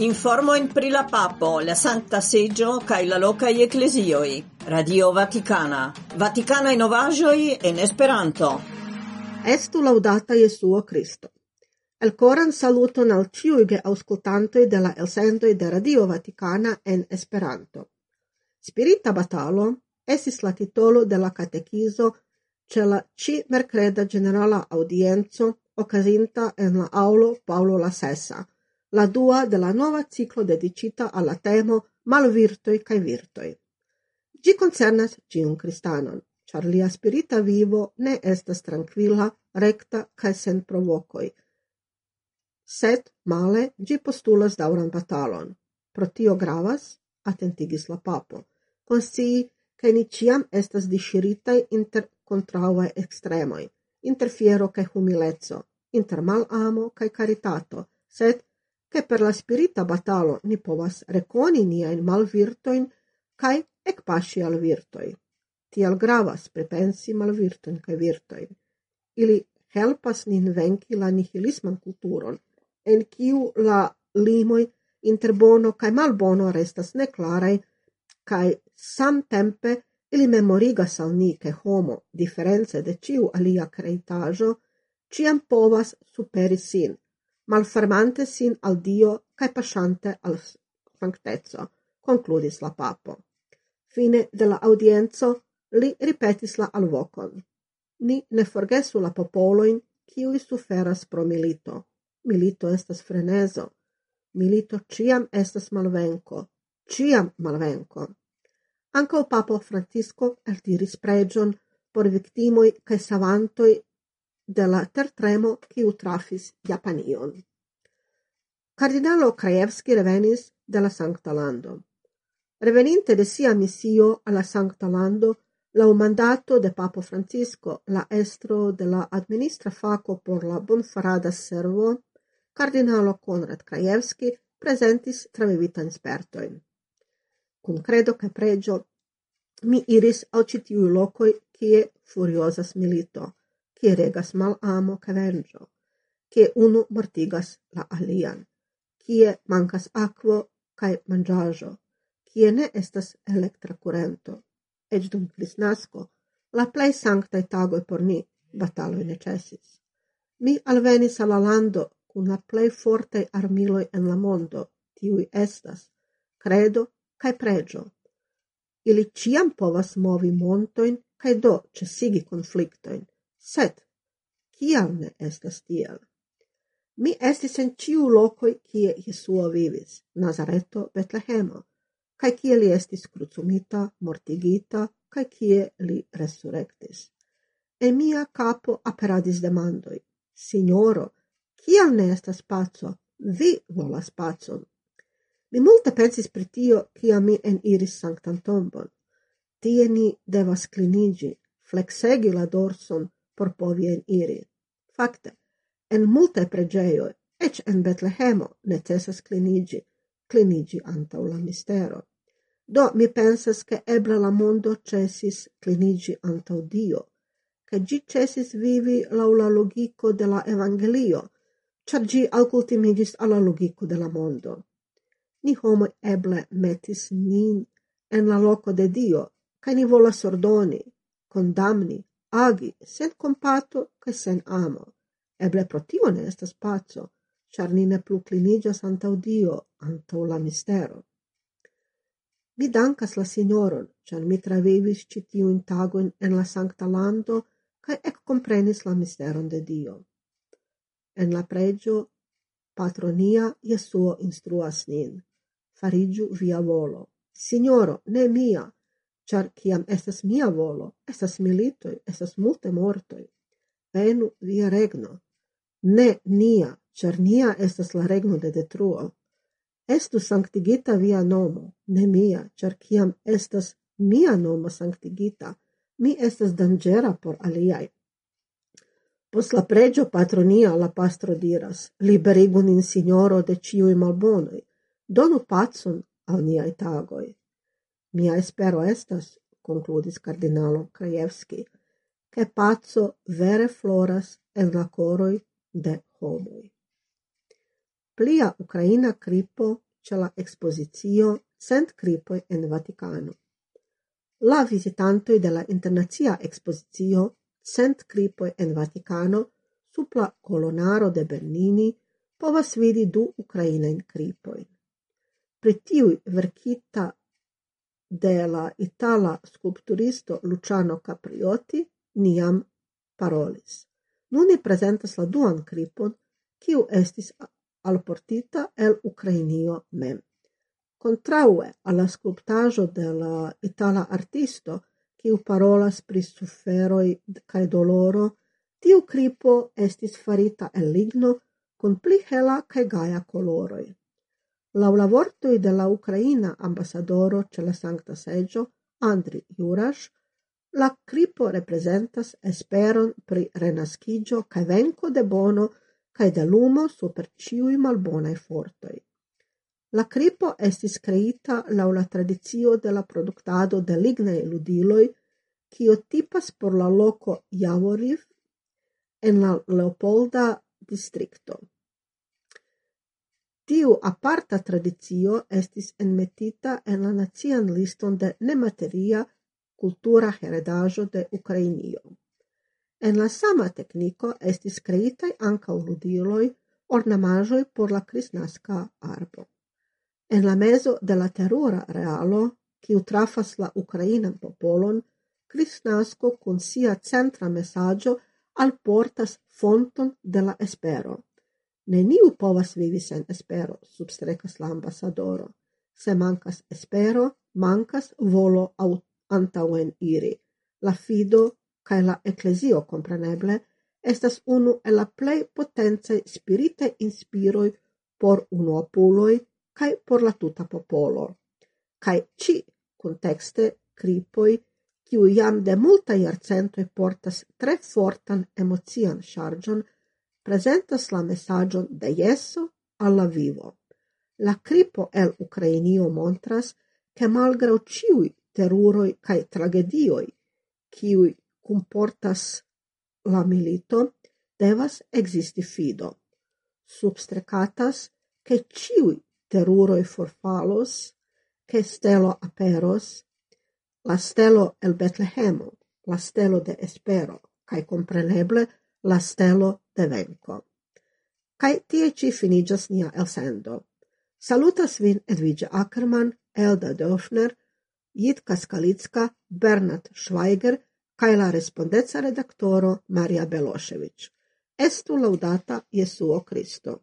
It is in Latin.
Informo in pri la Papo, la santa seggio, kaj la loca eklezioj. Radio Vaticana. Vaticanaj novaĵoj en Esperanto. Estu laudata Jesuo Kristo. Elkoran saluton al ĉiuj auscultantoi de la elsendoi de Radio Vaticana en Esperanto. Spirita batalo estis la titolo de la katekizo ce la ci mercreda generala audienzo occasinta en la aulo Paolo la Sessa – la dua de la nova ciclo dedicita alla temo malvirtoi cae virtoi. Gi concernas cium cristanon, char lia spirita vivo ne estas tranquilla, recta cae sen provocoi, sed male gi postulas dauran batalon. Pro tio gravas, attentigis la papo, consii che ni ciam estas disciritai inter contraue extremoi, inter fiero cae humilezzo, inter mal amo cae caritato, sed che per la spirita batalo ni povas reconi niain malvirtoin cae ecpasci al virtoi. Tial gravas prepensi malvirtoin cae virtoin. Ili helpas nin venci la nihilisman culturon, en kiu la limoi inter bono cae malbono restas neclarai, cae samtempe ili memorigas al ni che homo, differenze de ciu alia creitajo, ciam povas superi sin, malfermante sin al Dio cae pasciante al sanctezzo, concludis la papo. Fine de la audienzo li ripetis la alvocon. Ni ne forgesu la popoloin kiui suferas pro milito. Milito estas frenezo. Milito ciam estas malvenco. Ciam malvenco. Anca o papo Francisco altiris pregion por victimoi cae savantoi de la tertremo kiu trafis Japanion. Cardinalo Krajewski revenis de la Sancta Lando. Reveninte de sia missio alla Sancta Lando, la mandato de Papo Francisco, la estro de la administra faco por la bonfarada servo, Cardinalo Konrad Krajewski presentis travivitan spertoin. Cun credo che pregio mi iris al citiu locoi cie furiosas milito, che regas mal amo cavengio, che uno mortigas la alian, che mancas aquo cae mangiajo, che ne estas electra curento, ec dum nasco, la plei sanctae tagoi por ni bataloi necessis. Mi alvenis alla lando cun la plei fortei armiloi en la mondo, tiui estas, credo cae pregio. Ili ciam povas movi montoin cae do cesigi conflictoin, Sed, kial ne estas tiel? Mi estis en ciu locoi kie Jesuo vivis, Nazareto, Betlehemo, cae kie li estis crucumita, mortigita, cae kie li resurrectis. E mia capo aperadis demandoi, Signoro, kial ne estas pazzo? Vi volas pazzon. Mi multe pensis pri tio, kia mi eniris sanctan tombon. Tie ni devas clinigi, flexegi la dorson, por povi eniri. Fakte, en multe preĝejoj, ec en Betlehemo, necessas clinigi, clinigi antau la mistero. Do mi pensas che ebla la mondo cesis clinigi antau Dio, che gi cesis vivi laula logico de la Evangelio, char gi alcultimigis alla logico de la mondo. Ni homo eble metis nin en la loco de Dio, ca ni volas ordoni, condamni, agi sen compato che sen amo. Eble pro tio ne estas pazzo, char ni ne plu clinigas antau Dio, antau la mistero. Mi dankas la signoron, char mi travivis citiu in tagoin en la sancta lando cae ec comprenis la misteron de Dio. En la pregio, patronia Jesuo instruas nin. Farigiu via volo. Signoro, ne mia, Char ciam estas mia volo, estas militoi, estas multe mortoi. Venu via regno. Ne nia, char nia estas la regno de detruo. Estu sanctigita via nomo, ne mia, char ciam estas mia nomo sanctigita, mi estas dangera por aliai. Pos la pregio patronia la pastro diras, liberigun in signoro de ciui malbonoi, donu pacon al niai tagoi. Mia espero estas, concludis cardinalo Krajewski, che pazzo vere floras en la coroi de homoi. Plia Ukraina cripo ce la expozizio cent cripoi en Vaticano. La visitantoi de la internazia expozizio cent cripoi en Vaticano sub la colonaro de Bernini povas vidi du Ukrainain cripoin. Pri tiui verkita de la itala sculpturisto Luciano Capriotti niam parolis. Nuni presentas la duan cripon, kiu estis alportita el Ukrainio mem. Contraue alla sculptajo de la itala artisto, kiu parolas pri suferoi cae doloro, tiu cripo estis farita el ligno con pli hela cae gaia coloroi. Lau la vortoi de la Ucraina ambasadoro ce la Sancta Seggio, Andri Juraŝ, la cripo representas esperon pri renascigio kaj venko de bono kaj de lumo super ciui malbonaj fortoi. La cripo estis creita lau la tradizio de la productado de lignei ludiloj, cio tipas por la loko Javoriv en la Leopolda districto. Tiu aparta tradicio estis enmetita en la nacian liston de nemateria cultura heredajo de Ukrainio. En la sama tecnico estis creitai ankaŭ ludiloi ornamajoi por la crisnasca arbo. En la mezo de la terura realo, kiu trafas la ukrainan popolon, crisnasco kun sia centra mesaĝo alportas fonton de la espero – Neniu povas vivi sen espero, substrecas la ambasadoro. Se mancas espero, mancas volo antauen iri. La fido cae la ecclesio compreneble, estas unu e la plei potenze spirite inspiroi por unuopuloj cae por la tuta popolo. Cae ci contexte, cripoi, kiu iam de multa iarcentoi portas tre fortan emocian chargion, presentas la mesaĝon de jeso alla vivo. La cripo el Ucrainio montras, che malgrau ciui teruroi cae tragedioi, ciui comportas la milito, devas existi fido. Substrecatas che ciui teruroi forfalos, che stelo aperos, la stelo el Betlehemo, la stelo de espero, cae compreneble La stelo devenko. Kaj tie ĉi finigas nia elsendo. Salutas vin Edvige Ackermann, Elda Döfner, Jitka Skalicka, Bernard Schweiger kaj la respondeca redaktoro Maria Belošević. Estu laudata Jesuo Kristo.